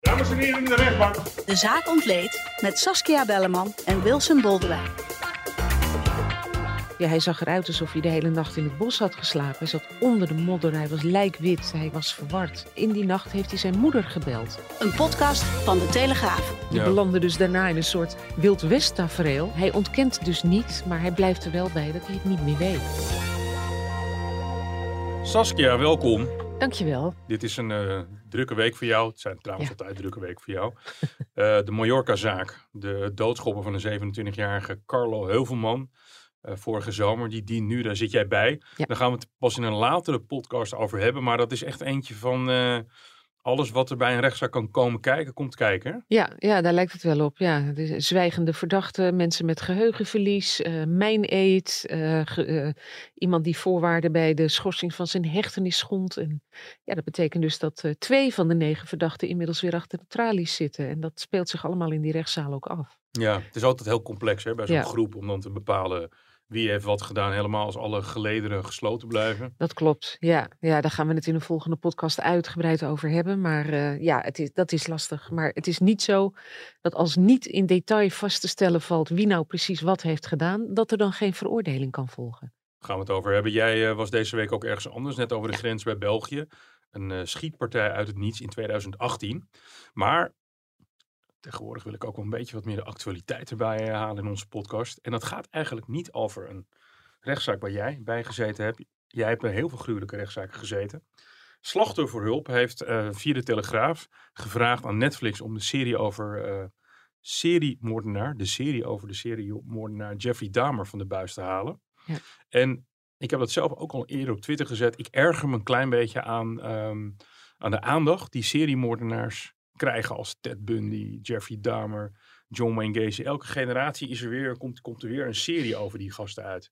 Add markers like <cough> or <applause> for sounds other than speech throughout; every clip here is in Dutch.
Dames en heren in de rechtbank. De zaak ontleed met Saskia Belleman en Wilson Boldewijn. Ja, hij zag eruit alsof hij de hele nacht in het bos had geslapen. Hij zat onder de modder, hij was lijkwit, hij was verward. In die nacht heeft hij zijn moeder gebeld. Een podcast van de Telegraaf. Die Ja. belandde dus daarna in een soort Wild West tafereel. Hij ontkent dus niet, maar hij blijft er wel bij dat hij het niet meer weet. Saskia, welkom. Dankjewel. Dit is een eh, drukke week voor jou. Het zijn trouwens Ja. altijd drukke weken voor jou. <laughs> Eh, de Mallorca-zaak. De doodschopper van de 27-jarige Carlo Heuvelman. eh, vorige zomer. Die dient nu, daar zit jij bij. Ja. Daar gaan we het pas in een latere podcast over hebben. Maar dat is echt eentje van eh, alles wat er bij een rechtszaak kan komen kijken, komt kijken. Ja, ja, daar lijkt het wel op. Ja, de zwijgende verdachten, mensen met geheugenverlies, eh mijn-eet, eh, ge- eh, iemand die voorwaarden bij de schorsing van zijn hechtenis schond. En ja, dat betekent dus dat eh, twee van de negen verdachten inmiddels weer achter de tralies zitten. En dat speelt zich allemaal in die rechtszaal ook af. Ja, het is altijd heel complex hè, bij zo'n Ja. groep om dan te bepalen wie heeft wat gedaan. Helemaal als alle gelederen gesloten blijven. Dat klopt, ja. Ja, daar gaan we het in een volgende podcast uitgebreid over hebben. Maar eh, ja, het is, dat is lastig. Maar het is niet zo dat als niet in detail vast te stellen valt wie nou precies wat heeft gedaan, dat er dan geen veroordeling kan volgen. gaan we het over hebben. Jij eh, was deze week ook ergens anders, net over de grens bij België. Een eh, schietpartij uit het niets in 2018. Maar tegenwoordig wil ik ook wel een beetje wat meer de actualiteit erbij eh, halen in onze podcast. En dat gaat eigenlijk niet over een rechtszaak waar jij bij gezeten hebt. Jij hebt bij heel veel gruwelijke rechtszaken gezeten. Slachtofferhulp heeft eh, via de Telegraaf gevraagd aan Netflix om de serie over eh seriemoordenaar, de serie over de seriemoordenaar Jeffrey Dahmer van de buis te halen. Ja. En ik heb dat zelf ook al eerder op Twitter gezet. Ik erger me een klein beetje aan, ehm, aan de aandacht die seriemoordenaars krijgen als Ted Bundy, Jeffrey Dahmer, John Wayne Gacy. Elke generatie is er weer, komt, komt er weer een serie over die gasten uit.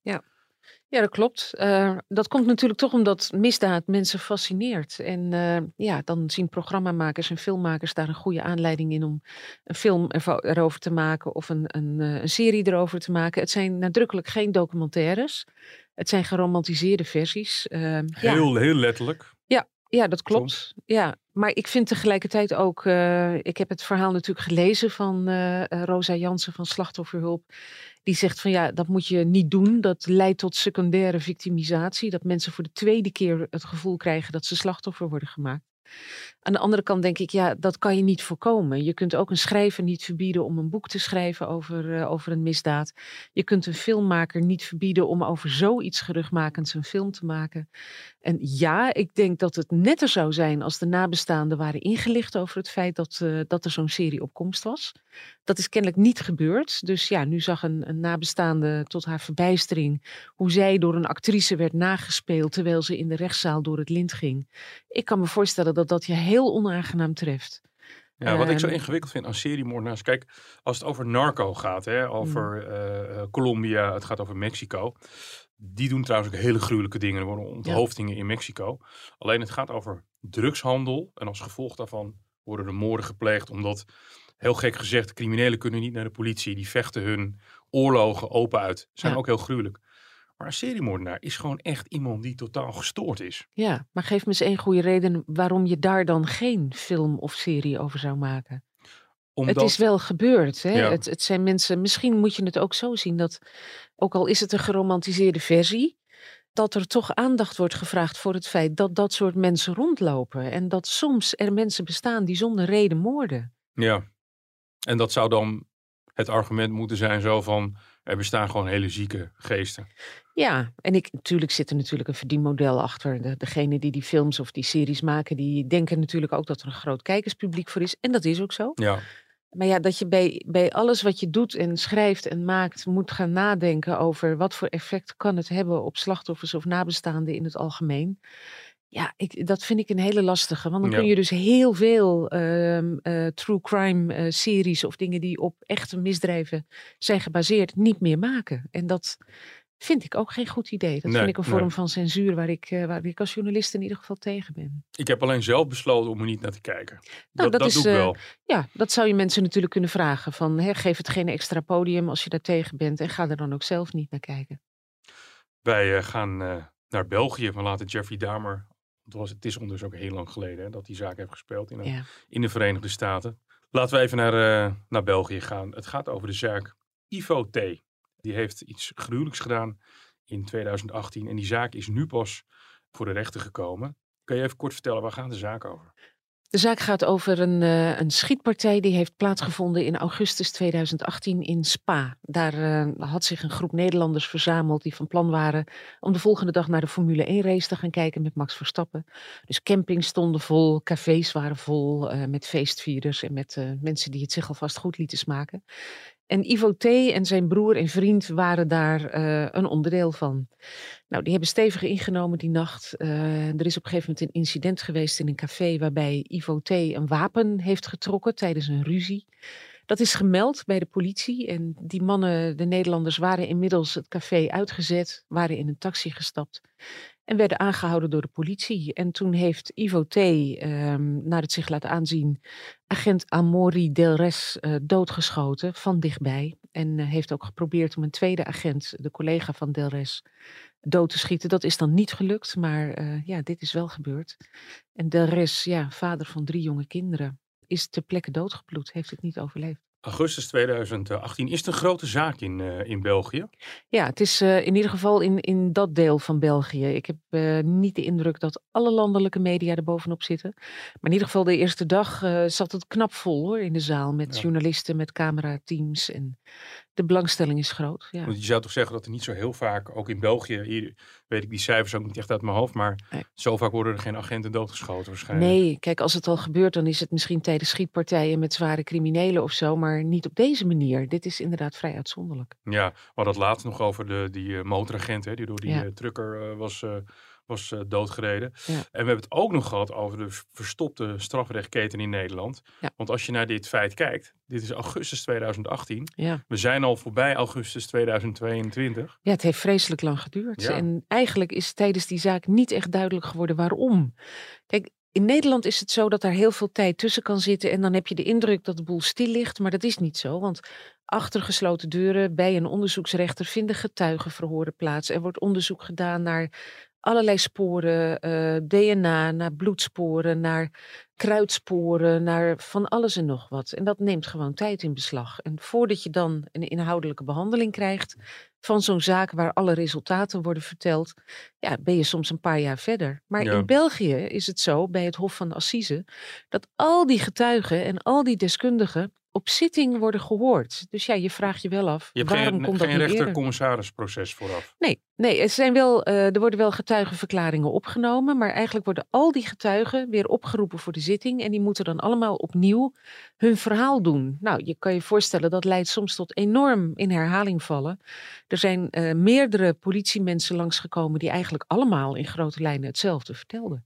Ja, dat klopt. Eh, dat komt natuurlijk toch omdat misdaad mensen fascineert. En eh, ja, dan zien programmamakers en filmmakers daar een goede aanleiding in om een film erover te maken of een, een, eh, een serie erover te maken. Het zijn nadrukkelijk geen documentaires. Het zijn geromantiseerde versies. Ja. Heel, heel letterlijk. Ja, dat klopt. Ja, maar ik vind tegelijkertijd ook, eh, ik heb het verhaal natuurlijk gelezen van eh, Rosa Jansen van Slachtofferhulp. Die zegt van ja, dat moet je niet doen. Dat leidt tot secundaire victimisatie. Dat mensen voor de tweede keer het gevoel krijgen dat ze slachtoffer worden gemaakt. Aan de andere kant denk ik, ja, dat kan je niet voorkomen. Je kunt ook een schrijver niet verbieden om een boek te schrijven over, eh, over een misdaad. Je kunt een filmmaker niet verbieden om over zoiets geruchtmakends een film te maken. En ja, ik denk dat het netter zou zijn als de nabestaanden waren ingelicht over het feit dat, eh, dat er zo'n serie op komst was. Dat is kennelijk niet gebeurd. Dus ja, nu zag een, een nabestaande tot haar verbijstering hoe zij door een actrice werd nagespeeld terwijl ze in de rechtszaal door het lint ging. Ik kan me voorstellen dat dat je heel onaangenaam treft. Ja, wat ik zo Ehm, ingewikkeld vind aan seriemoordenaars. Kijk, als het over narco gaat, hè, over Mm. eh, eh, Colombia, het gaat over Mexico. Die doen trouwens ook hele gruwelijke dingen. Er worden onthoofdingen in Mexico. Alleen het gaat over drugshandel. En als gevolg daarvan worden er moorden gepleegd. Omdat, heel gek gezegd, criminelen kunnen niet naar de politie. Die vechten hun oorlogen open uit. Zijn Ja. ook heel gruwelijk. Maar een seriemoordenaar is gewoon echt iemand die totaal gestoord is. Ja, maar geef me eens één goede reden waarom je daar dan geen film of serie over zou maken. Omdat, Het is wel gebeurd. Hè? Ja. Het, het zijn mensen, misschien moet je het ook zo zien dat, ook al is het een geromantiseerde versie, dat er toch aandacht wordt gevraagd voor het feit dat dat soort mensen rondlopen. En dat soms er mensen bestaan die zonder reden moorden. Ja. En dat zou dan het argument moeten zijn zo van... er bestaan gewoon hele zieke geesten. Ja, en ik, natuurlijk zit er natuurlijk een verdienmodel achter. De, degene die die films of die series maken, die denken natuurlijk ook dat er een groot kijkerspubliek voor is. En dat is ook zo. Ja, Maar ja, dat je bij, bij alles wat je doet en schrijft en maakt, moet gaan nadenken over wat voor effect kan het hebben op slachtoffers of nabestaanden in het algemeen. Ja, ik, dat vind ik een hele lastige. Want dan kun je dus heel veel ehm, eh, true crime uh, series of dingen die op echte misdrijven zijn gebaseerd, niet meer maken. En dat vind ik ook geen goed idee. Dat vind ik een vorm van censuur waar ik, uh, waar ik als journalist in ieder geval tegen ben. Ik heb alleen zelf besloten om er niet naar te kijken. Nou, dat, dat, is, doe ik wel. Ja, dat zou je mensen natuurlijk kunnen vragen. Van, hè, geef het geen extra podium als je daar tegen bent. En ga er dan ook zelf niet naar kijken. Wij gaan naar België. We laten Jeffrey Dahmer het, was, het is ondertussen ook heel lang geleden hè, dat die zaak heeft gespeeld in, de, in de Verenigde Staten. Laten we even naar, uh, naar België gaan. Het gaat over de zaak Ivo T. Die heeft iets gruwelijks gedaan in 2018 en die zaak is nu pas voor de rechter gekomen. Kun je even kort vertellen, waar gaat de zaak over? De zaak gaat over een, uh, een schietpartij die heeft plaatsgevonden in augustus 2018 in Spa. Daar uh, had zich een groep Nederlanders verzameld die van plan waren om de volgende dag naar de Formule 1 race te gaan kijken met Max Verstappen. Dus campings stonden vol, cafés waren vol uh, met feestvierders en met mensen die het zich alvast goed lieten smaken. En Ivo T. en zijn broer en vriend waren daar uh, een onderdeel van. Nou, die hebben stevig ingenomen die nacht. Uh, er is op een gegeven moment een incident geweest in een café waarbij Ivo T. een wapen heeft getrokken tijdens een ruzie. Dat is gemeld bij de politie en die mannen, de Nederlanders, waren inmiddels het café uitgezet, waren in een taxi gestapt en werden aangehouden door de politie. En toen heeft Ivo T., um, naar het zich laat aanzien, agent Amori Delres uh, doodgeschoten van dichtbij. En uh, heeft ook geprobeerd om een tweede agent, de collega van Delres, dood te schieten. Dat is dan niet gelukt, maar uh, ja, dit is wel gebeurd. En Delres, ja, vader van drie jonge kinderen, is ter plekke doodgebloed, heeft het niet overleefd. Augustus 2018. Is het een grote zaak in, uh, in België? Ja, het is uh, in ieder geval in, in dat deel van België. Ik heb uh, niet de indruk dat alle landelijke media er bovenop zitten. Maar in ieder geval de eerste dag zat het knap vol hoor, in de zaal. Met ja. journalisten, met camerateams. En de belangstelling is groot. Ja. Want je zou toch zeggen dat er niet zo heel vaak, ook in België, hier weet ik die cijfers ook niet echt uit mijn hoofd, maar nee. zo vaak worden er geen agenten doodgeschoten waarschijnlijk. Nee, kijk, als het al gebeurt, dan is het misschien tijdens schietpartijen met zware criminelen of zo, maar niet op deze manier. Dit is inderdaad vrij uitzonderlijk. Ja, we hadden het laatst nog over de, die uh, motoragent, hè, die door die ja. uh, trucker uh, was was uh, doodgereden. Ja. En we hebben het ook nog gehad over de verstopte strafrechtketen in Nederland. Ja. Want als je naar dit feit kijkt, dit is augustus 2018. Ja. We zijn al voorbij augustus 2022. Ja, het heeft vreselijk lang geduurd. En eigenlijk is tijdens die zaak niet echt duidelijk geworden waarom. Kijk, in Nederland is het zo dat daar heel veel tijd tussen kan zitten. En dan heb je de indruk dat de boel stil ligt. Maar dat is niet zo. Want achter gesloten deuren bij een onderzoeksrechter vinden getuigenverhoren plaats. Er wordt onderzoek gedaan naar allerlei sporen, uh, DNA, naar bloedsporen, naar kruidsporen, naar van alles en nog wat. En dat neemt gewoon tijd in beslag. En voordat je dan een inhoudelijke behandeling krijgt van zo'n zaak waar alle resultaten worden verteld, ja, ben je soms een paar jaar verder. Maar ja. in België is het zo, bij het Hof van Assise, dat al die getuigen en al die deskundigen op zitting worden gehoord. Dus ja, je vraagt je wel af, je waarom geen, komt dat geen niet rechter-commissarisproces vooraf? Nee, nee er, zijn wel, uh, er worden wel getuigenverklaringen opgenomen, maar eigenlijk worden al die getuigen weer opgeroepen voor de zitting en die moeten dan allemaal opnieuw hun verhaal doen. Nou, je kan je voorstellen, dat leidt soms tot enorm in herhaling vallen. Er zijn uh, meerdere politiemensen langsgekomen die eigenlijk allemaal in grote lijnen hetzelfde vertelden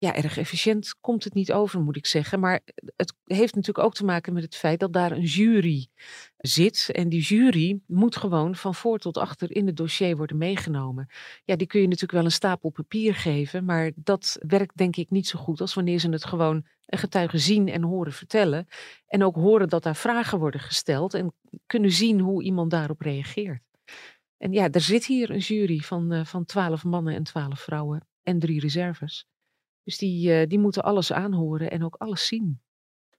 ja, erg efficiënt komt het niet over, moet ik zeggen. Maar het heeft natuurlijk ook te maken met het feit dat daar een jury zit. En die jury moet gewoon van voor tot achter in het dossier worden meegenomen. Ja, die kun je natuurlijk wel een stapel papier geven, maar dat werkt denk ik niet zo goed als wanneer ze het gewoon een getuige zien en horen vertellen. En ook horen dat daar vragen worden gesteld en kunnen zien hoe iemand daarop reageert. En ja, er zit hier een jury van, uh, van 12 mannen en 12 vrouwen en drie reserves. Dus die, uh, die moeten alles aanhoren en ook alles zien.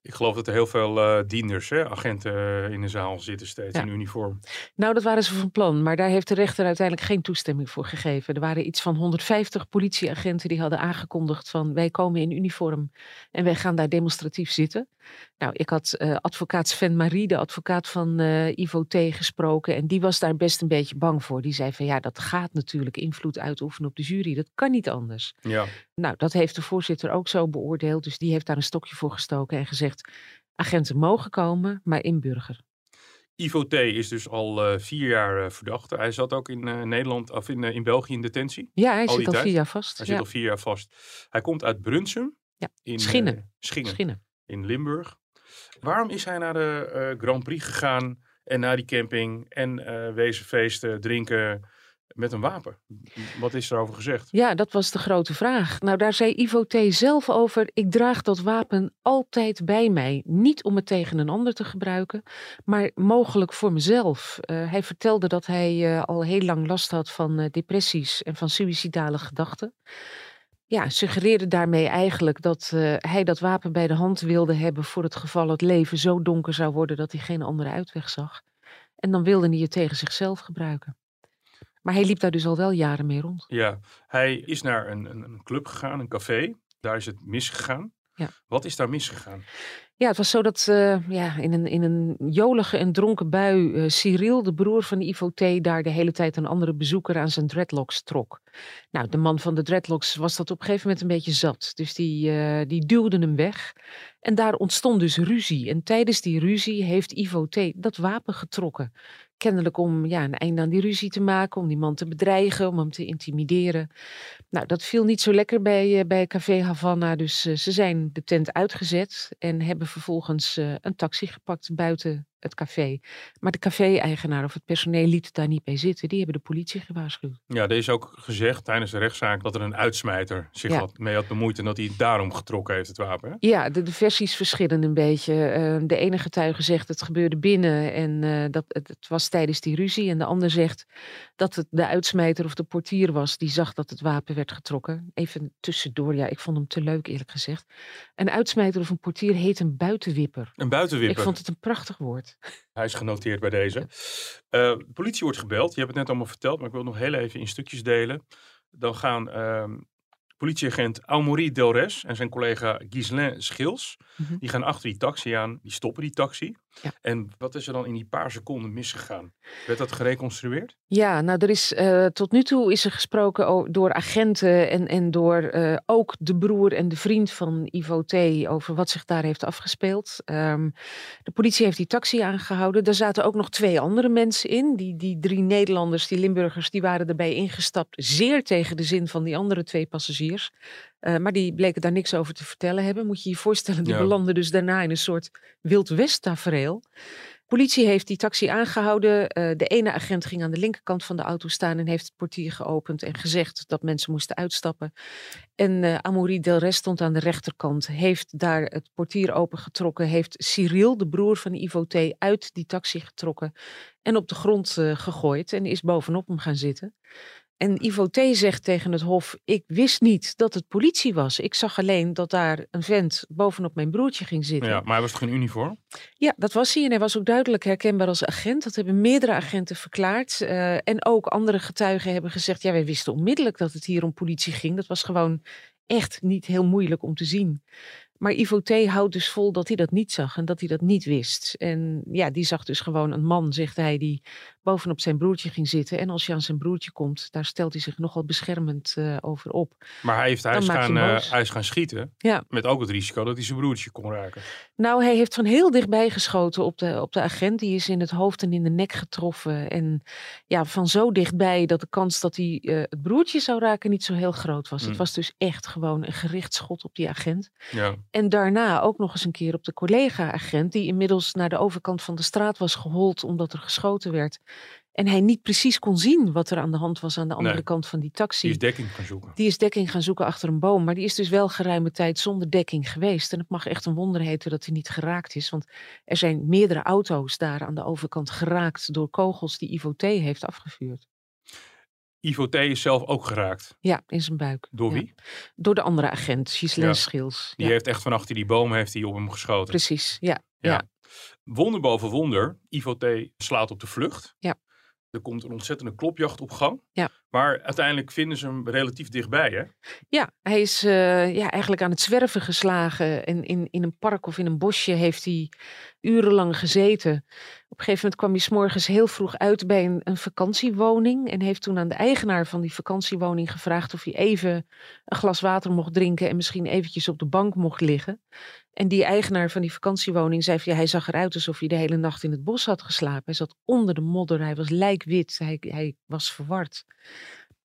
Ik geloof dat er heel veel uh, dienders, hè, agenten uh, in de zaal zitten steeds ja. in uniform. Nou, dat waren ze van plan, maar daar heeft de rechter uiteindelijk geen toestemming voor gegeven. Er waren iets van 150 politieagenten die hadden aangekondigd van wij komen in uniform en wij gaan daar demonstratief zitten. Nou, ik had uh, advocaat Sven Marie, de advocaat van Ivo T, gesproken en die was daar best een beetje bang voor. Die zei van ja, dat gaat natuurlijk invloed uitoefenen op de jury, dat kan niet anders. Ja. Nou, dat heeft de voorzitter ook zo beoordeeld, dus die heeft daar een stokje voor gestoken en gezegd agenten mogen komen, maar inburger. Ivo T. is dus al uh, vier jaar uh, verdachte. Hij zat ook in uh, Nederland of in, in België in detentie. Ja, hij zit al tijd. vier jaar vast. Hij ja. zit al vier jaar vast. Hij komt uit Brunsum. Ja, in, Schinnen. Schingen. Schinnen. In Limburg. Waarom is hij naar de Grand Prix gegaan en naar die camping en wezen feesten, drinken met een wapen. Wat is erover gezegd? Ja, dat was de grote vraag. Nou, daar zei Ivo T. zelf over: ik draag dat wapen altijd bij mij. Niet om het tegen een ander te gebruiken, maar mogelijk voor mezelf. Uh, hij vertelde dat hij uh, al heel lang last had van uh, depressies en van suïcidale gedachten. Ja, suggereerde daarmee eigenlijk dat hij dat wapen bij de hand wilde hebben voor het geval het leven zo donker zou worden dat hij geen andere uitweg zag. En dan wilde hij het tegen zichzelf gebruiken. Maar hij liep daar dus al wel jaren mee rond. Ja, hij is naar een, een, een club gegaan, een café. Daar is het misgegaan. Ja. Wat is daar misgegaan? Ja, het was zo dat uh, ja, in, een, in een jolige en dronken bui uh, Cyril, de broer van Ivo T., daar de hele tijd een andere bezoeker aan zijn dreadlocks trok. Nou, de man van de dreadlocks was dat op een gegeven moment een beetje zat. Dus die, uh, die duwde hem weg. En daar ontstond dus ruzie. En tijdens die ruzie heeft Ivo T. dat wapen getrokken. Kennelijk om ja, een einde aan die ruzie te maken, om die man te bedreigen, om hem te intimideren. Nou, dat viel niet zo lekker bij, uh, bij Café Havana. Dus uh, ze zijn de tent uitgezet en hebben vervolgens uh, een taxi gepakt buiten het café. Maar de café-eigenaar of het personeel liet daar niet bij zitten. Die hebben de politie gewaarschuwd. Ja, er is ook gezegd tijdens de rechtszaak dat er een uitsmijter zich Ja. had, mee had bemoeid en dat hij daarom getrokken heeft, het wapen. Hè? Ja, de, de versies verschillen een beetje. Eh, de ene getuige zegt het gebeurde binnen en eh, dat het, het was tijdens die ruzie. En de ander zegt dat het de uitsmijter of de portier was die zag dat het wapen werd getrokken. Even tussendoor, ja, ik vond hem te leuk eerlijk gezegd. Een uitsmijter of een portier heet een buitenwipper. Een buitenwipper. Ik vond het een prachtig woord. <laughs> Hij is genoteerd bij deze. Uh, de politie wordt gebeld. Je hebt het net allemaal verteld, maar ik wil het nog heel even in stukjes delen. Dan gaan uh, politieagent Amaury Delres en zijn collega Ghislain Schils, Mhm. die gaan achter die taxi aan. Die stoppen die taxi. Ja. En wat is er dan in die paar seconden misgegaan? Werd dat gereconstrueerd? Ja, nou, er is uh, tot nu toe is er gesproken door agenten en, en door uh, ook de broer en de vriend van Ivo T. over wat zich daar heeft afgespeeld. Um, de politie heeft die taxi aangehouden. Daar zaten ook nog twee andere mensen in. Die, die drie Nederlanders, die Limburgers, die waren erbij ingestapt. Zeer tegen de zin van die andere twee passagiers. Uh, maar die bleken daar niks over te vertellen hebben. Moet je je voorstellen, die Ja. belanden dus daarna in een soort Wild West tafereel. Politie heeft die taxi aangehouden. Uh, de ene agent ging aan de linkerkant van de auto staan en heeft het portier geopend en gezegd dat mensen moesten uitstappen. En uh, Amaury Delres stond aan de rechterkant, heeft daar het portier opengetrokken, heeft Cyril, de broer van Ivo T., uit die taxi getrokken en op de grond uh, gegooid en is bovenop hem gaan zitten. En Ivo T. zegt tegen het hof: Ik wist niet dat het politie was. Ik zag alleen dat daar een vent bovenop mijn broertje ging zitten. Ja, maar hij was toch in uniform? Ja, dat was hij. En hij was ook duidelijk herkenbaar als agent. Dat hebben meerdere agenten verklaard. Uh, en ook andere getuigen hebben gezegd: Ja, wij wisten onmiddellijk dat het hier om politie ging. Dat was gewoon echt niet heel moeilijk om te zien. Maar Ivo T. houdt dus vol dat hij dat niet zag en dat hij dat niet wist. En ja, die zag dus gewoon een man, zegt hij, die bovenop zijn broertje ging zitten. En als je aan zijn broertje komt, daar stelt hij zich nogal beschermend uh, over op. Maar hij, heeft, hij, Dan is maak je gaan, uh, hij is gaan schieten. Ja. Met ook het risico dat hij zijn broertje kon raken. Nou, hij heeft van heel dichtbij geschoten op de, op de agent. Die is in het hoofd en in de nek getroffen. En ja, van zo dichtbij dat de kans dat hij uh, het broertje zou raken niet zo heel groot was. Mm. Het was dus echt gewoon een gericht schot op die agent. Ja. En daarna ook nog eens een keer op de collega-agent, die inmiddels naar de overkant van de straat was gehold omdat er geschoten werd. En hij niet precies kon zien wat er aan de hand was aan de andere Nee. kant van die taxi. Die is dekking gaan zoeken. Die is dekking gaan zoeken achter een boom. Maar die is dus wel geruime tijd zonder dekking geweest. En het mag echt een wonder heten dat hij niet geraakt is. Want er zijn meerdere auto's daar aan de overkant geraakt door kogels die Ivo T. heeft afgevuurd. Ivo T. is zelf ook geraakt. Ja, in zijn buik. Door Ja. wie? Door de andere agent, Ghislaine Ja. Schils. Die Ja, heeft echt van achter die boom heeft hij op hem geschoten. Precies, ja. Ja. ja. Wonder boven wonder. Ivo T. slaat op de vlucht. Ja. Er komt een ontzettende klopjacht op gang. Ja. Maar uiteindelijk vinden ze hem relatief dichtbij, hè? Ja, hij is uh, ja, eigenlijk aan het zwerven geslagen. En in, in een park of in een bosje heeft hij urenlang gezeten. Op een gegeven moment kwam hij s'morgens heel vroeg uit bij een, een, vakantiewoning. En heeft toen aan de eigenaar van die vakantiewoning gevraagd of hij even een glas water mocht drinken. En misschien eventjes op de bank mocht liggen. En die eigenaar van die vakantiewoning zei van, ja, hij zag eruit alsof hij de hele nacht in het bos had geslapen. Hij zat onder de modder, hij was lijkwit, hij, hij was verward.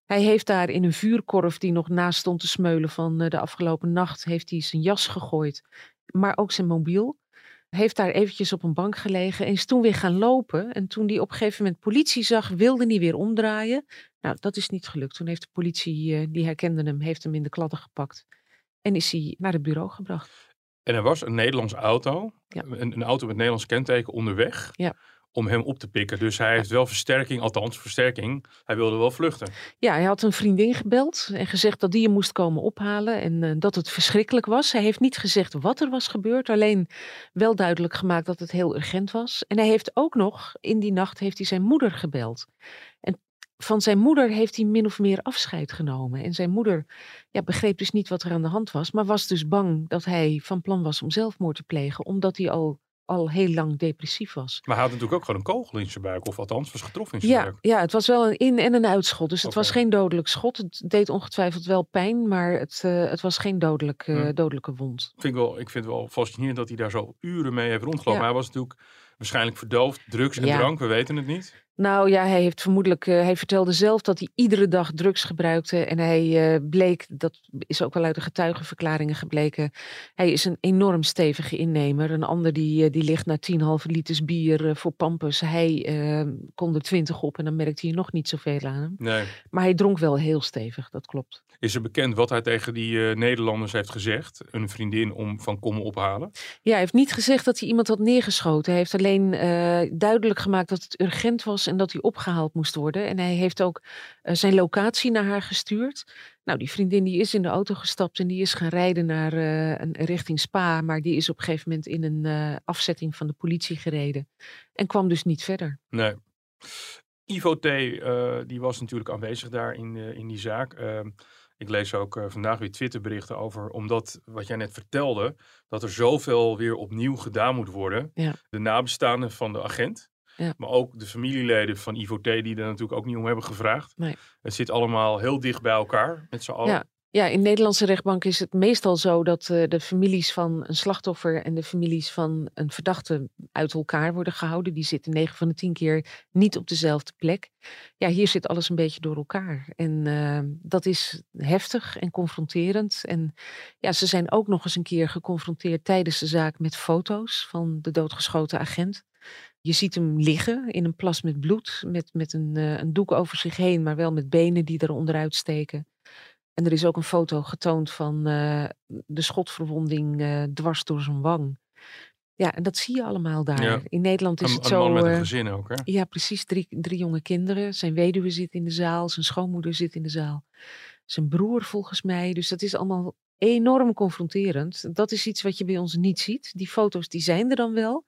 Hij heeft daar in een vuurkorf die nog naast stond te smeulen van eh, de afgelopen nacht, heeft hij zijn jas gegooid, maar ook zijn mobiel. Heeft daar eventjes op een bank gelegen en is toen weer gaan lopen. En toen hij op een gegeven moment politie zag, wilde hij weer omdraaien. Nou, dat is niet gelukt. Toen heeft de politie, eh, die herkende hem, heeft hem in de kladden gepakt. En is hij naar het bureau gebracht. En er was een Nederlandse auto, een, een, auto met Nederlands kenteken onderweg. Ja. Om hem op te pikken. Dus hij heeft wel versterking, althans versterking. Hij wilde wel vluchten. Ja, hij had een vriendin gebeld en gezegd dat die hem moest komen ophalen. En uh, dat het verschrikkelijk was. Hij heeft niet gezegd wat er was gebeurd. Alleen wel duidelijk gemaakt dat het heel urgent was. En hij heeft ook nog, in die nacht heeft hij zijn moeder gebeld. En van zijn moeder heeft hij min of meer afscheid genomen. En zijn moeder ja, begreep dus niet wat er aan de hand was, maar was dus bang dat hij van plan was om zelfmoord te plegen, omdat hij al, al heel lang depressief was. Maar hij had natuurlijk ook gewoon een kogel in zijn buik, of althans was getroffen in zijn ja, buik. Ja, het was wel een in- en een uitschot, dus het was geen dodelijk schot. Het deed ongetwijfeld wel pijn, maar het, uh, het was geen dodelijk, uh, dodelijke wond. Vind ik, wel, ik vind het wel fascinerend dat hij daar zo uren mee heeft rondgelopen. Ja. Hij was natuurlijk waarschijnlijk verdoofd, drugs en Ja. drank, we weten het niet. Nou ja, hij heeft vermoedelijk, eh, hij vertelde zelf dat hij iedere dag drugs gebruikte. En hij eh, bleek, dat is ook wel uit de getuigenverklaringen gebleken, hij is een enorm stevige innemer. Een ander die, eh, die ligt na 10,5 liters bier voor pampus. Hij eh, kon er 20 op en dan merkte hij nog niet zoveel aan hem. Nee. Maar hij dronk wel heel stevig, dat klopt. Is er bekend wat hij tegen die Nederlanders heeft gezegd? Een vriendin om van komen ophalen? Ja, hij heeft niet gezegd dat hij iemand had neergeschoten. Hij heeft alleen duidelijk gemaakt dat het urgent was en dat hij opgehaald moest worden. En hij heeft ook eh, zijn locatie naar haar gestuurd. Nou, die vriendin die is in de auto gestapt en die is gaan rijden naar eh, een richting Spa. Maar die is op een gegeven moment in een eh, afzetting van de politie gereden. En kwam dus niet verder. Nee. Ivo T. die was natuurlijk aanwezig daar in, in die zaak. Ehm, ik lees ook vandaag weer Twitterberichten over, omdat wat jij net vertelde, dat er zoveel weer opnieuw gedaan moet worden. Ja. De nabestaanden van de agent, Ja. maar ook de familieleden van Ivo T. die er natuurlijk ook niet om hebben gevraagd. Nee. Het zit allemaal heel dicht bij elkaar met z'n allen. Ja. Ja, in Nederlandse rechtbank is het meestal zo dat eh, de families van een slachtoffer en de families van een verdachte uit elkaar worden gehouden. Die zitten 9 van de 10 keer niet op dezelfde plek. Ja, hier zit alles een beetje door elkaar. En eh, dat is heftig en confronterend. En ja, ze zijn ook nog eens een keer geconfronteerd tijdens de zaak met foto's van de doodgeschoten agent. Je ziet hem liggen in een plas met bloed, met, met een, eh, een doek over zich heen, maar wel met benen die er onderuit steken. En er is ook een foto getoond van eh, de schotverwonding eh, dwars door zijn wang. Ja, en dat zie je allemaal daar. Ja. In Nederland is Een, het een zo. man met een gezin ook, hè? ja, precies. Drie, drie jonge kinderen. Zijn weduwe zit in de zaal. Zijn schoonmoeder zit in de zaal. Zijn broer volgens mij. Dus dat is allemaal enorm confronterend. Dat is iets wat je bij ons niet ziet. Die foto's die zijn er dan wel.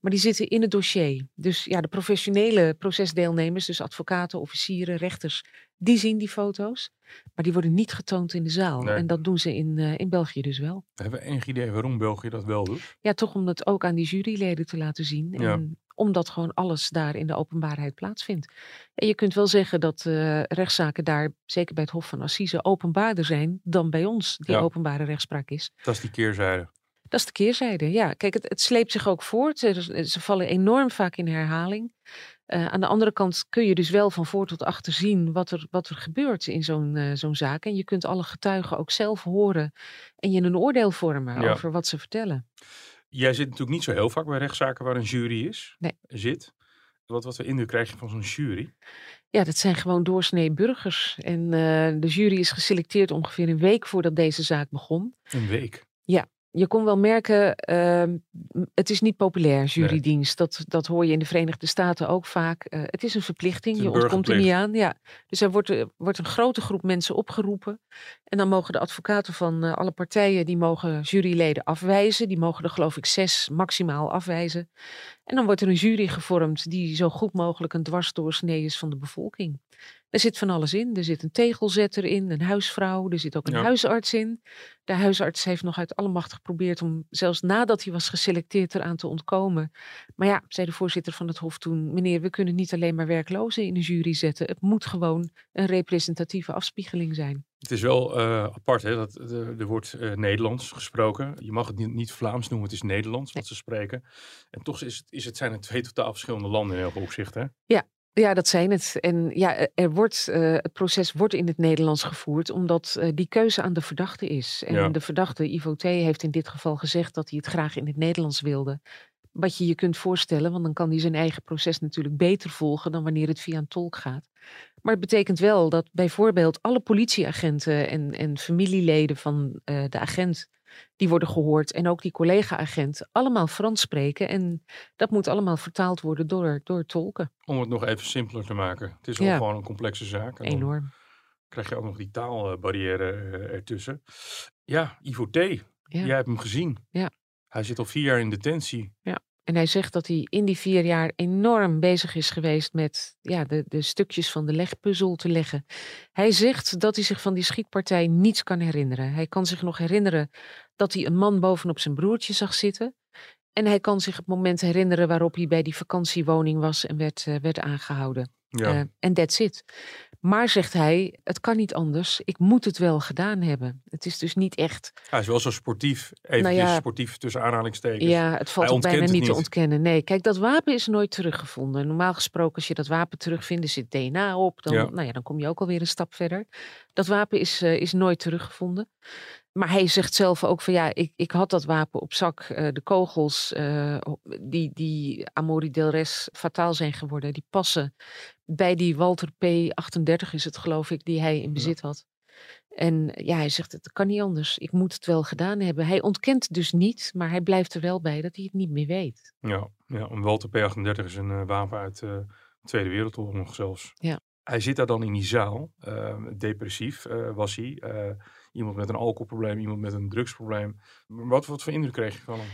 Maar die zitten in het dossier. Dus ja, de professionele procesdeelnemers, dus advocaten, officieren, rechters, die zien die foto's. Maar die worden niet getoond in de zaal. Nee. En dat doen ze in, eh, in België dus wel. Hebben we enig idee waarom België dat wel doet? Ja, toch om het ook aan die juryleden te laten zien. Ja. Omdat gewoon alles daar in de openbaarheid plaatsvindt. En je kunt wel zeggen dat eh, rechtszaken daar, zeker bij het Hof van Assise, openbaarder zijn dan bij ons, die Ja. openbare rechtspraak is. Dat is die keerzijde. Dat is de keerzijde, ja. Kijk, het, het sleept zich ook voort. Ze vallen enorm vaak in herhaling. Eh, aan de andere kant kun je dus wel van voor tot achter zien wat er, wat er gebeurt in zo'n eh, zo'n zaak. En je kunt alle getuigen ook zelf horen en je een oordeel vormen Ja. over wat ze vertellen. Jij zit natuurlijk niet zo heel vaak bij rechtszaken waar een jury is. Nee. Zit. Wat, wat voor indruk krijg je van zo'n jury? Ja, dat zijn gewoon doorsnee burgers. En eh, de jury is geselecteerd ongeveer een week voordat deze zaak begon. Een week. Je kon wel merken, ehm, het is niet populair, jurydienst. Dat, dat hoor je in de Verenigde Staten ook vaak. Eh, het is een verplichting, je ontkomt er niet aan. Ja. Dus er wordt, er wordt een grote groep mensen opgeroepen. En dan mogen de advocaten van eh, alle partijen, die mogen juryleden afwijzen. Die mogen er geloof ik zes maximaal afwijzen. En dan wordt er een jury gevormd die zo goed mogelijk een dwarsdoorsnee is van de bevolking. Er zit van alles in. Er zit een tegelzetter in, een huisvrouw, er zit ook een Ja. huisarts in. De huisarts heeft nog uit alle macht geprobeerd om, zelfs nadat hij was geselecteerd, eraan te ontkomen. Maar ja, zei de voorzitter van het Hof toen: meneer, we kunnen niet alleen maar werklozen in de jury zetten. Het moet gewoon een representatieve afspiegeling zijn. Het is wel eh, apart, hè? Dat, eh, er wordt eh, Nederlands gesproken. Je mag het niet, niet Vlaams noemen, het is Nederlands wat ze spreken. En toch is het, is het, zijn het twee totaal verschillende landen in heel veel opzichten. hè? Ja, dat zijn het. En ja, er wordt, eh, het proces wordt in het Nederlands gevoerd, omdat eh, die keuze aan de verdachte is. En Ja. de verdachte, Ivo T., heeft in dit geval gezegd dat hij het graag in het Nederlands wilde. Wat je je kunt voorstellen, want dan kan hij zijn eigen proces natuurlijk beter volgen dan wanneer het via een tolk gaat. Maar het betekent wel dat bijvoorbeeld alle politieagenten en, en familieleden van eh, de agent, die worden gehoord, en ook die collega-agent, allemaal Frans spreken. En dat moet allemaal vertaald worden door, door tolken. Om het nog even simpeler te maken. Het is Ja. gewoon een complexe zaak. En Enorm. krijg je ook nog die taalbarrière eh, ertussen. Ja, Ivo T. Ja. Jij hebt hem gezien. Ja. Hij zit al vier jaar in detentie. En hij zegt dat hij in die vier jaar enorm bezig is geweest met ja, de, de stukjes van de legpuzzel te leggen. Hij zegt dat hij zich van die schietpartij niets kan herinneren. Hij kan zich nog herinneren dat hij een man bovenop zijn broertje zag zitten. En hij kan zich het moment herinneren waarop hij bij die vakantiewoning was en werd, eh, werd aangehouden. Ja. Eh, En that's it. Maar zegt hij, het kan niet anders. Ik moet het wel gedaan hebben. Het is dus niet echt Hij is wel zo sportief. Even Nou ja. sportief tussen aanhalingstekens. Ja, het valt ook bijna niet te ontkennen. Nee, kijk, dat wapen is nooit teruggevonden. Normaal gesproken, als je dat wapen terugvindt, er zit DNA op. Dan, Ja. Nou ja, dan kom je ook alweer een stap verder. Dat wapen is, eh, is nooit teruggevonden. Maar hij zegt zelf ook van ja, ik, ik had dat wapen op zak. Eh, de kogels eh, die, die Amori del Res fataal zijn geworden, die passen bij die Walter P38 is het geloof ik, die hij in bezit had. En ja, hij zegt het kan niet anders. Ik moet het wel gedaan hebben. Hij ontkent dus niet, maar hij blijft er wel bij dat hij het niet meer weet. Ja, ja een Walter P38 is een eh, wapen uit de Tweede Wereldoorlog nog zelfs. Ja. Hij zit daar dan in die zaal. depressief was hij. Iemand met een alcoholprobleem, iemand met een drugsprobleem. Wat, wat voor indruk kreeg je van hem?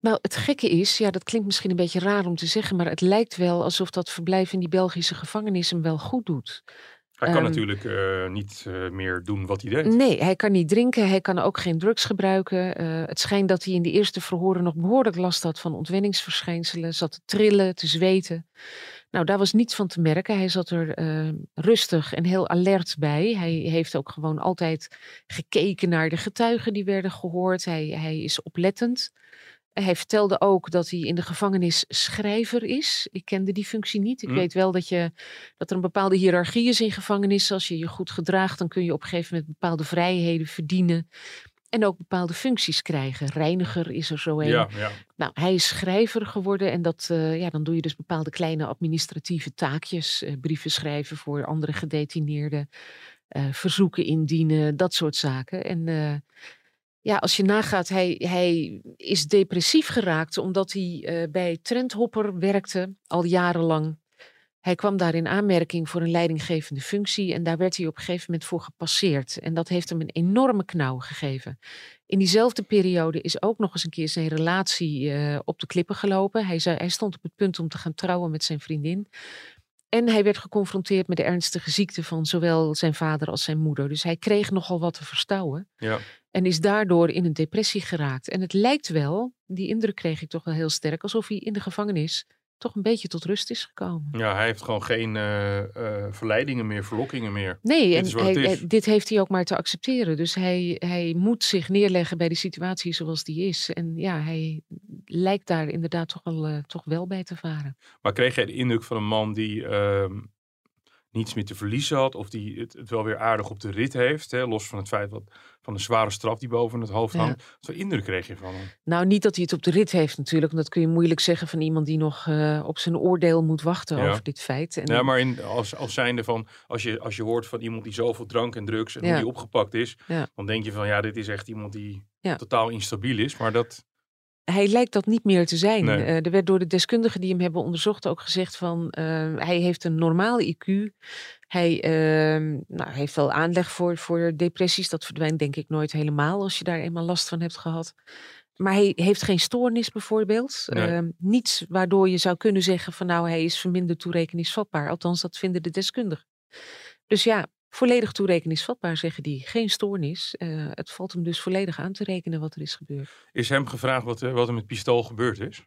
Nou, het gekke is, ja, dat klinkt misschien een beetje raar om te zeggen, maar het lijkt wel alsof dat verblijf in die Belgische gevangenis hem wel goed doet. Hij kan Ehm, natuurlijk eh, niet eh, meer doen wat hij deed. Nee, hij kan niet drinken, hij kan ook geen drugs gebruiken. Eh, het schijnt dat hij in de eerste verhoren nog behoorlijk last had van ontwenningsverschijnselen, zat te trillen, te zweten. Nou, daar was niets van te merken. Hij zat er eh, rustig en heel alert bij. Hij heeft ook gewoon altijd gekeken naar de getuigen die werden gehoord. Hij, hij is oplettend. Hij vertelde ook dat hij in de gevangenis schrijver is. Ik kende die functie niet. Ik Hm. weet wel dat, je, dat er een bepaalde hiërarchie is in gevangenissen. Als je je goed gedraagt, dan kun je op een gegeven moment bepaalde vrijheden verdienen. En ook bepaalde functies krijgen. Reiniger is er zo een. Ja, ja. Nou, hij is schrijver geworden en dat, eh, ja, dan doe je dus bepaalde kleine administratieve taakjes. eh, brieven schrijven voor andere gedetineerden, eh, verzoeken indienen, dat soort zaken. En ja, als je nagaat, hij, hij is depressief geraakt omdat hij bij Trendhopper werkte al jarenlang. Hij kwam daar in aanmerking voor een leidinggevende functie en daar werd hij op een gegeven moment voor gepasseerd. En dat heeft hem een enorme knauw gegeven. In diezelfde periode is ook nog eens een keer zijn relatie eh, op de klippen gelopen. Hij, zei, hij stond op het punt om te gaan trouwen met zijn vriendin. En hij werd geconfronteerd met de ernstige ziekte van zowel zijn vader als zijn moeder. Dus hij kreeg nogal wat te verstouwen. ja. En is daardoor in een depressie geraakt. En het lijkt wel, die indruk kreeg ik toch wel heel sterk, alsof hij in de gevangenis toch een beetje tot rust is gekomen. Ja, hij heeft gewoon geen eh, eh, verleidingen meer, verlokkingen meer. Nee, Dit en is wat hij- het is. hij- dit heeft hij ook maar te accepteren. Dus hij, hij moet zich neerleggen bij de situatie zoals die is. En ja, hij lijkt daar inderdaad toch wel, eh, toch wel bij te varen. Maar kreeg jij de indruk van een man die ehm, niets meer te verliezen had, of die het, het wel weer aardig op de rit heeft, hè, los van het feit wat, van de zware straf die boven het hoofd Ja. hangt. Wat voor indruk kreeg je van hem? Nou, niet dat hij het op de rit heeft natuurlijk. Want dat kun je moeilijk zeggen van iemand die nog eh, op zijn oordeel moet wachten Ja. over dit feit. En Ja, maar in, als, als zijnde van, als je, als je hoort van iemand die zoveel drank en drugs en Ja. hoe die opgepakt is, Ja. dan denk je van, ja, dit is echt iemand die Ja. totaal instabiel is. Maar dat, hij lijkt dat niet meer te zijn. Nee. Eh, er werd door de deskundigen die hem hebben onderzocht ook gezegd van eh, hij heeft een normale IQ. Hij ehm, nou, heeft wel aanleg voor, voor depressies. Dat verdwijnt denk ik nooit helemaal als je daar eenmaal last van hebt gehad. maar hij heeft geen stoornis bijvoorbeeld. Nee. Ehm, niets waardoor je zou kunnen zeggen van nou hij is verminderd toerekeningsvatbaar. Althans dat vinden de deskundigen. Dus ja, volledig toerekeningsvatbaar zeggen die. Geen stoornis. Eh, het valt hem dus volledig aan te rekenen wat er is gebeurd. Is hem gevraagd wat, eh, wat er met pistool gebeurd is?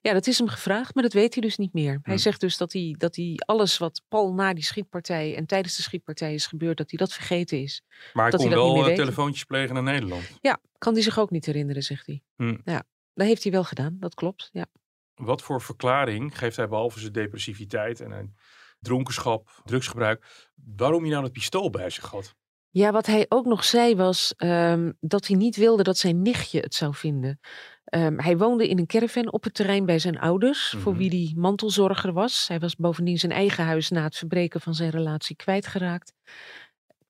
Ja, dat is hem gevraagd, maar dat weet hij dus niet meer. Hij Hm. zegt dus dat hij, dat hij alles wat pal na die schietpartij en tijdens de schietpartij is gebeurd, dat hij dat vergeten is. Maar hij Dat kon hij dat wel eh, telefoontjes plegen naar Nederland. Ja, kan hij zich ook niet herinneren, zegt hij. Hm. Ja, dat heeft hij wel gedaan, dat klopt. Ja. Wat voor verklaring geeft hij behalve zijn depressiviteit en een dronkenschap, drugsgebruik, waarom hij nou dat pistool bij zich had? Ja, wat hij ook nog zei was ehm, dat hij niet wilde dat zijn nichtje het zou vinden. Ehm, hij woonde in een caravan op het terrein bij zijn ouders, voor Mhm. wie hij mantelzorger was. Hij was bovendien zijn eigen huis na het verbreken van zijn relatie kwijtgeraakt.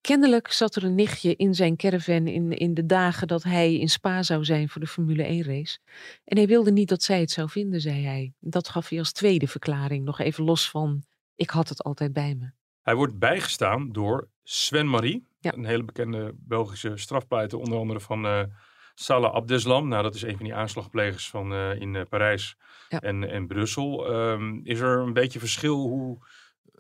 Kennelijk zat er een nichtje in zijn caravan in, in de dagen dat hij in Spa zou zijn voor de Formule 1 race. En hij wilde niet dat zij het zou vinden, zei hij. Dat gaf hij als tweede verklaring, nog even los van ik had het altijd bij me. Hij wordt bijgestaan door Sven Marie, Ja. een hele bekende Belgische strafpleiter, onder andere van eh Salah Abdeslam. Nou, dat is een van die aanslagplegers van, eh, in eh, Parijs Ja. en, en Brussel. Ehm, is er een beetje verschil hoe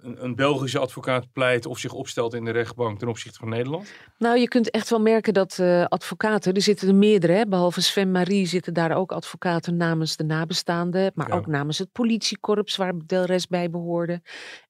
een, een Belgische advocaat pleit of zich opstelt in de rechtbank ten opzichte van Nederland? Nou, je kunt echt wel merken dat eh, advocaten, er zitten er meerdere, hè, behalve Sven Marie zitten daar ook advocaten namens de nabestaanden, maar Ja. ook namens het politiekorps waar de rest bij behoorde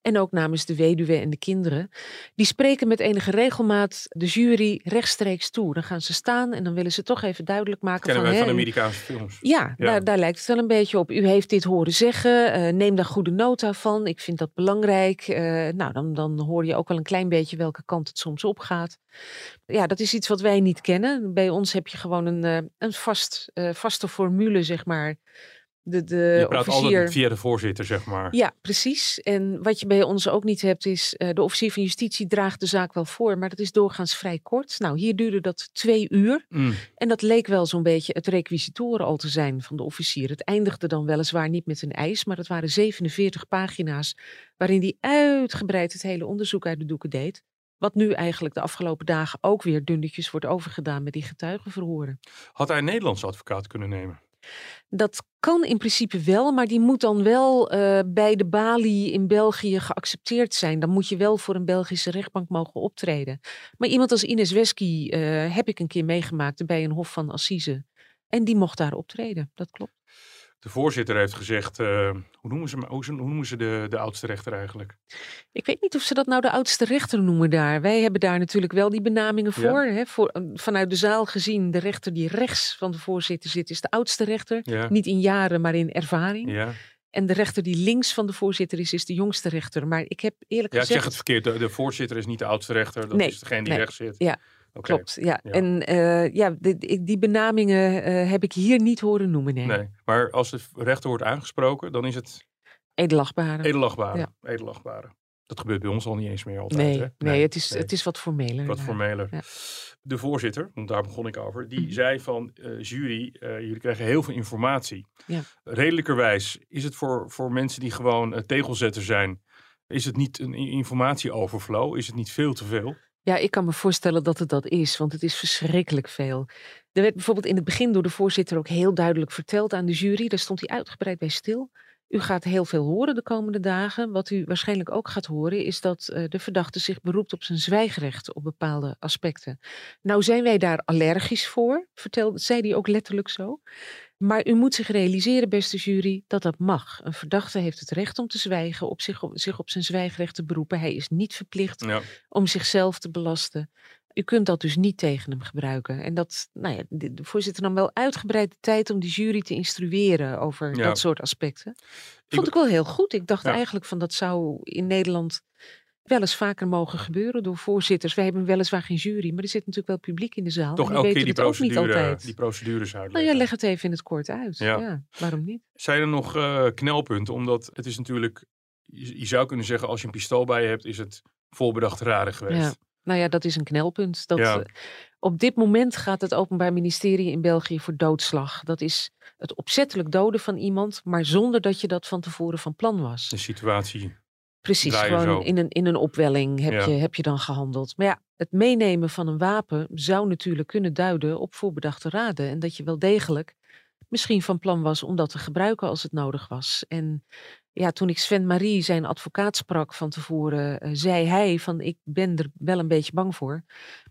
en ook namens de weduwe en de kinderen. Die spreken met enige regelmaat de jury rechtstreeks toe. Dan gaan ze staan en dan willen ze toch even duidelijk maken Kennen van... wij van Amerikaanse films. ja, Ja. Daar, daar lijkt het wel een beetje op. U heeft dit horen zeggen. eh, neem daar goede nota van. Ik vind dat belangrijk. Eh, nou, dan, dan hoor je ook wel een klein beetje welke kant het soms opgaat. Ja, dat is iets wat wij niet kennen. Bij ons heb je gewoon een, eh, een vast, eh, vaste formule, zeg maar. De, de Je praat officier... altijd via de voorzitter, zeg maar. Ja, precies. En wat je bij ons ook niet hebt is, eh, de officier van justitie draagt de zaak wel voor, maar dat is doorgaans vrij kort. Nou, hier duurde dat twee uur. Mm. En dat leek wel zo'n beetje het requisitoren al te zijn van de officier. Het eindigde dan weliswaar niet met een eis, maar het waren 47 pagina's waarin hij uitgebreid het hele onderzoek uit de doeken deed. Wat nu eigenlijk de afgelopen dagen ook weer dunnetjes wordt overgedaan met die getuigenverhoren. Had hij een Nederlandse advocaat kunnen nemen? Dat kan in principe wel, maar die moet dan wel eh, bij de balie in België geaccepteerd zijn. Dan moet je wel voor een Belgische rechtbank mogen optreden. Maar iemand als Ines Wesky eh, heb ik een keer meegemaakt bij een hof van Assise. En die mocht daar optreden, dat klopt. De voorzitter heeft gezegd, eh, hoe noemen ze, hoe, hoe noemen ze de, de oudste rechter eigenlijk? Ik weet niet of ze dat nou de oudste rechter noemen daar. Wij hebben daar natuurlijk wel die benamingen Ja. voor. Hè? voor eh, vanuit de zaal gezien, de rechter die rechts van de voorzitter zit, is de oudste rechter. Ja, Niet in jaren, maar in ervaring. ja. En de rechter die links van de voorzitter is, is de jongste rechter. Maar ik heb eerlijk ja ik gezegd... zeg het verkeerd. De, de voorzitter is niet de oudste rechter, dat Nee, is degene die nee. rechts zit. Ja, Klopt, ja. Ja. En eh, ja, die, die benamingen eh, heb ik hier niet horen noemen, nee. Nee, maar als de rechter wordt aangesproken, dan is het Edelachtbare. edelachtbare. Ja. edelachtbare. Dat gebeurt bij ons al niet eens meer altijd. nee, hè? nee, het, is, nee. het is wat formeler. wat formeler. Ja. De voorzitter, want daar begon ik over, die Mhm. zei van eh, jury, jullie krijgen heel veel informatie. Ja. Redelijkerwijs is het voor, voor mensen die gewoon eh, tegelzetter zijn, is het niet een informatieoverflow? Is het niet veel te veel? Ja, ik kan me voorstellen dat het dat is, want het is verschrikkelijk veel. Er werd bijvoorbeeld in het begin door de voorzitter ook heel duidelijk verteld aan de jury, daar stond hij uitgebreid bij stil. U gaat heel veel horen de komende dagen. Wat u waarschijnlijk ook gaat horen is dat eh, de verdachte zich beroept op zijn zwijgrecht op bepaalde aspecten. Nou zijn wij daar allergisch voor, vertelde, zei hij ook letterlijk zo. Maar u moet zich realiseren, beste jury, dat dat mag. Een verdachte heeft het recht om te zwijgen, op zich, op, zich op zijn zwijgrecht te beroepen. Hij is niet verplicht Ja. om zichzelf te belasten. U kunt dat dus niet tegen hem gebruiken. En dat, nou ja, de, voorzitter nam wel uitgebreid de tijd om die jury te instrueren over Ja. dat soort aspecten. Vond Ik- ik wel heel goed. Ik dacht Ja. eigenlijk van dat zou in Nederland wel eens vaker mogen gebeuren door voorzitters. Wij hebben weliswaar geen jury, maar er zit natuurlijk wel publiek in de zaal. Toch en elke keer weten die ook niet procedure, altijd. die procedures nou ja, leg het even in het kort uit. Ja. Ja. waarom niet? Zijn er nog eh, knelpunten? Omdat het is natuurlijk, je, je zou kunnen zeggen, als je een pistool bij je hebt, is het volbedacht raden geweest. Ja. Nou ja, dat is een knelpunt. Dat, Ja. eh, op dit moment gaat het Openbaar Ministerie in België voor doodslag. Dat is het opzettelijk doden van iemand, maar zonder dat je dat van tevoren van plan was. De situatie. Precies, gewoon zo. in een, in een opwelling heb, Ja. je, heb je dan gehandeld. Maar ja, het meenemen van een wapen zou natuurlijk kunnen duiden op voorbedachte raden. En dat je wel degelijk misschien van plan was om dat te gebruiken als het nodig was. En ja, toen ik Sven Marie, zijn advocaat, sprak van tevoren, uh, zei hij van ik ben er wel een beetje bang voor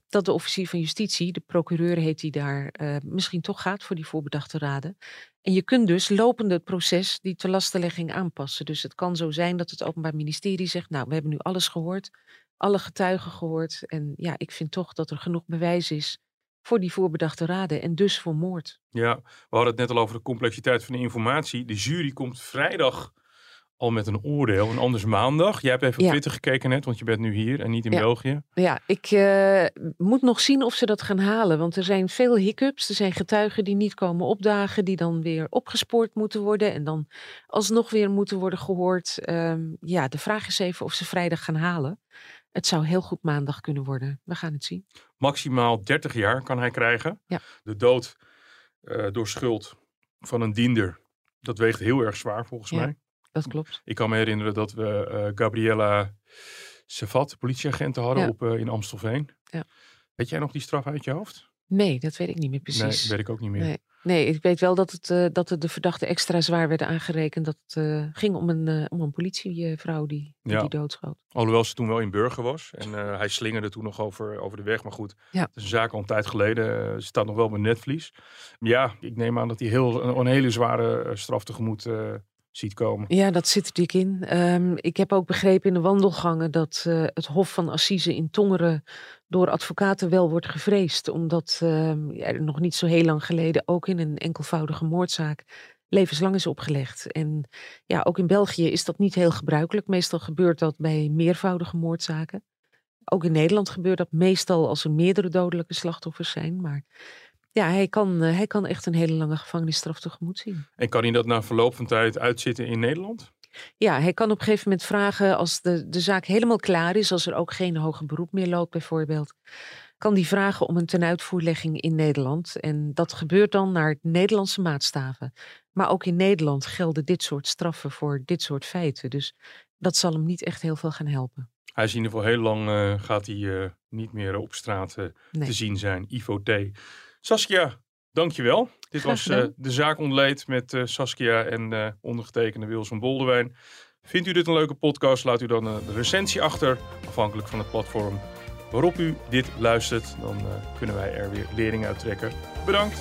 dat de officier van justitie, de procureur heet die daar, uh, misschien toch gaat voor die voorbedachte raden. En je kunt dus lopende het proces die te lastenlegging aanpassen. Dus het kan zo zijn dat het Openbaar Ministerie zegt, nou we hebben nu alles gehoord, alle getuigen gehoord. En ja, ik vind toch dat er genoeg bewijs is voor die voorbedachte raden en dus voor moord. Ja, we hadden het net al over de complexiteit van de informatie. De jury komt vrijdag al met een oordeel en anders maandag. Jij hebt even op ja. Twitter gekeken net, want je bent nu hier en niet in ja. België. Ja, ik uh, moet nog zien of ze dat gaan halen, want er zijn veel hiccups. Er zijn getuigen die niet komen opdagen, die dan weer opgespoord moeten worden en dan alsnog weer moeten worden gehoord. Um, ja, de vraag is even of ze vrijdag gaan halen. Het zou heel goed maandag kunnen worden. We gaan het zien. Maximaal 30 jaar kan hij krijgen. Ja. De dood uh, door schuld van een diender, dat weegt heel erg zwaar volgens mij. Dat klopt. Ik kan me herinneren dat we uh, Gabriella Savat, politieagenten hadden Ja. op, uh, in Amstelveen. Ja. Weet jij nog die straf uit je hoofd? Nee, dat weet ik niet meer precies. Nee, weet ik ook niet meer. Nee. Nee, ik weet wel dat het, uh, dat het de verdachten extra zwaar werden aangerekend. Dat het ging om een, om een politievrouw die, die, Ja. die doodschoot. Alhoewel ze toen wel in Burger was. En hij slingerde toen nog over, over de weg. Maar goed, Ja. het is een zaak al een tijd geleden. Uh, staat nog wel op mijn netvlies. Ja, ik neem aan dat hij heel, een, een hele zware straf tegemoet komen. Ja, dat zit er dik in. Um, ik heb ook begrepen in de wandelgangen dat uh, het Hof van Assise in Tongeren door advocaten wel wordt gevreesd. Omdat ja, er nog niet zo heel lang geleden ook in een enkelvoudige moordzaak levenslang is opgelegd. En ja, ook in België is dat niet heel gebruikelijk. Meestal gebeurt dat bij meervoudige moordzaken. Ook in Nederland gebeurt dat meestal als er meerdere dodelijke slachtoffers zijn. Maar ja, hij kan, uh, hij kan echt een hele lange gevangenisstraf tegemoet zien. En kan hij dat na verloop van tijd uitzitten in Nederland? Ja, hij kan op een gegeven moment vragen als de, de zaak helemaal klaar is, als er ook geen hoger beroep meer loopt bijvoorbeeld, kan die vragen om een tenuitvoerlegging in Nederland. En dat gebeurt dan naar Nederlandse maatstaven. Maar ook in Nederland gelden dit soort straffen voor dit soort feiten. Dus dat zal hem niet echt heel veel gaan helpen. Hij is in ieder geval heel lang, uh, gaat hij uh, niet meer op straat uh, nee. te zien zijn. Ivo T. Saskia, dankjewel. Dit was uh, de zaak ontleed met uh, Saskia en uh, ondergetekende Wils van Boldewijn. Vindt u dit een leuke podcast? Laat u dan een recensie achter, afhankelijk van het platform waarop u dit luistert. Dan kunnen wij er weer lering uit trekken. Bedankt.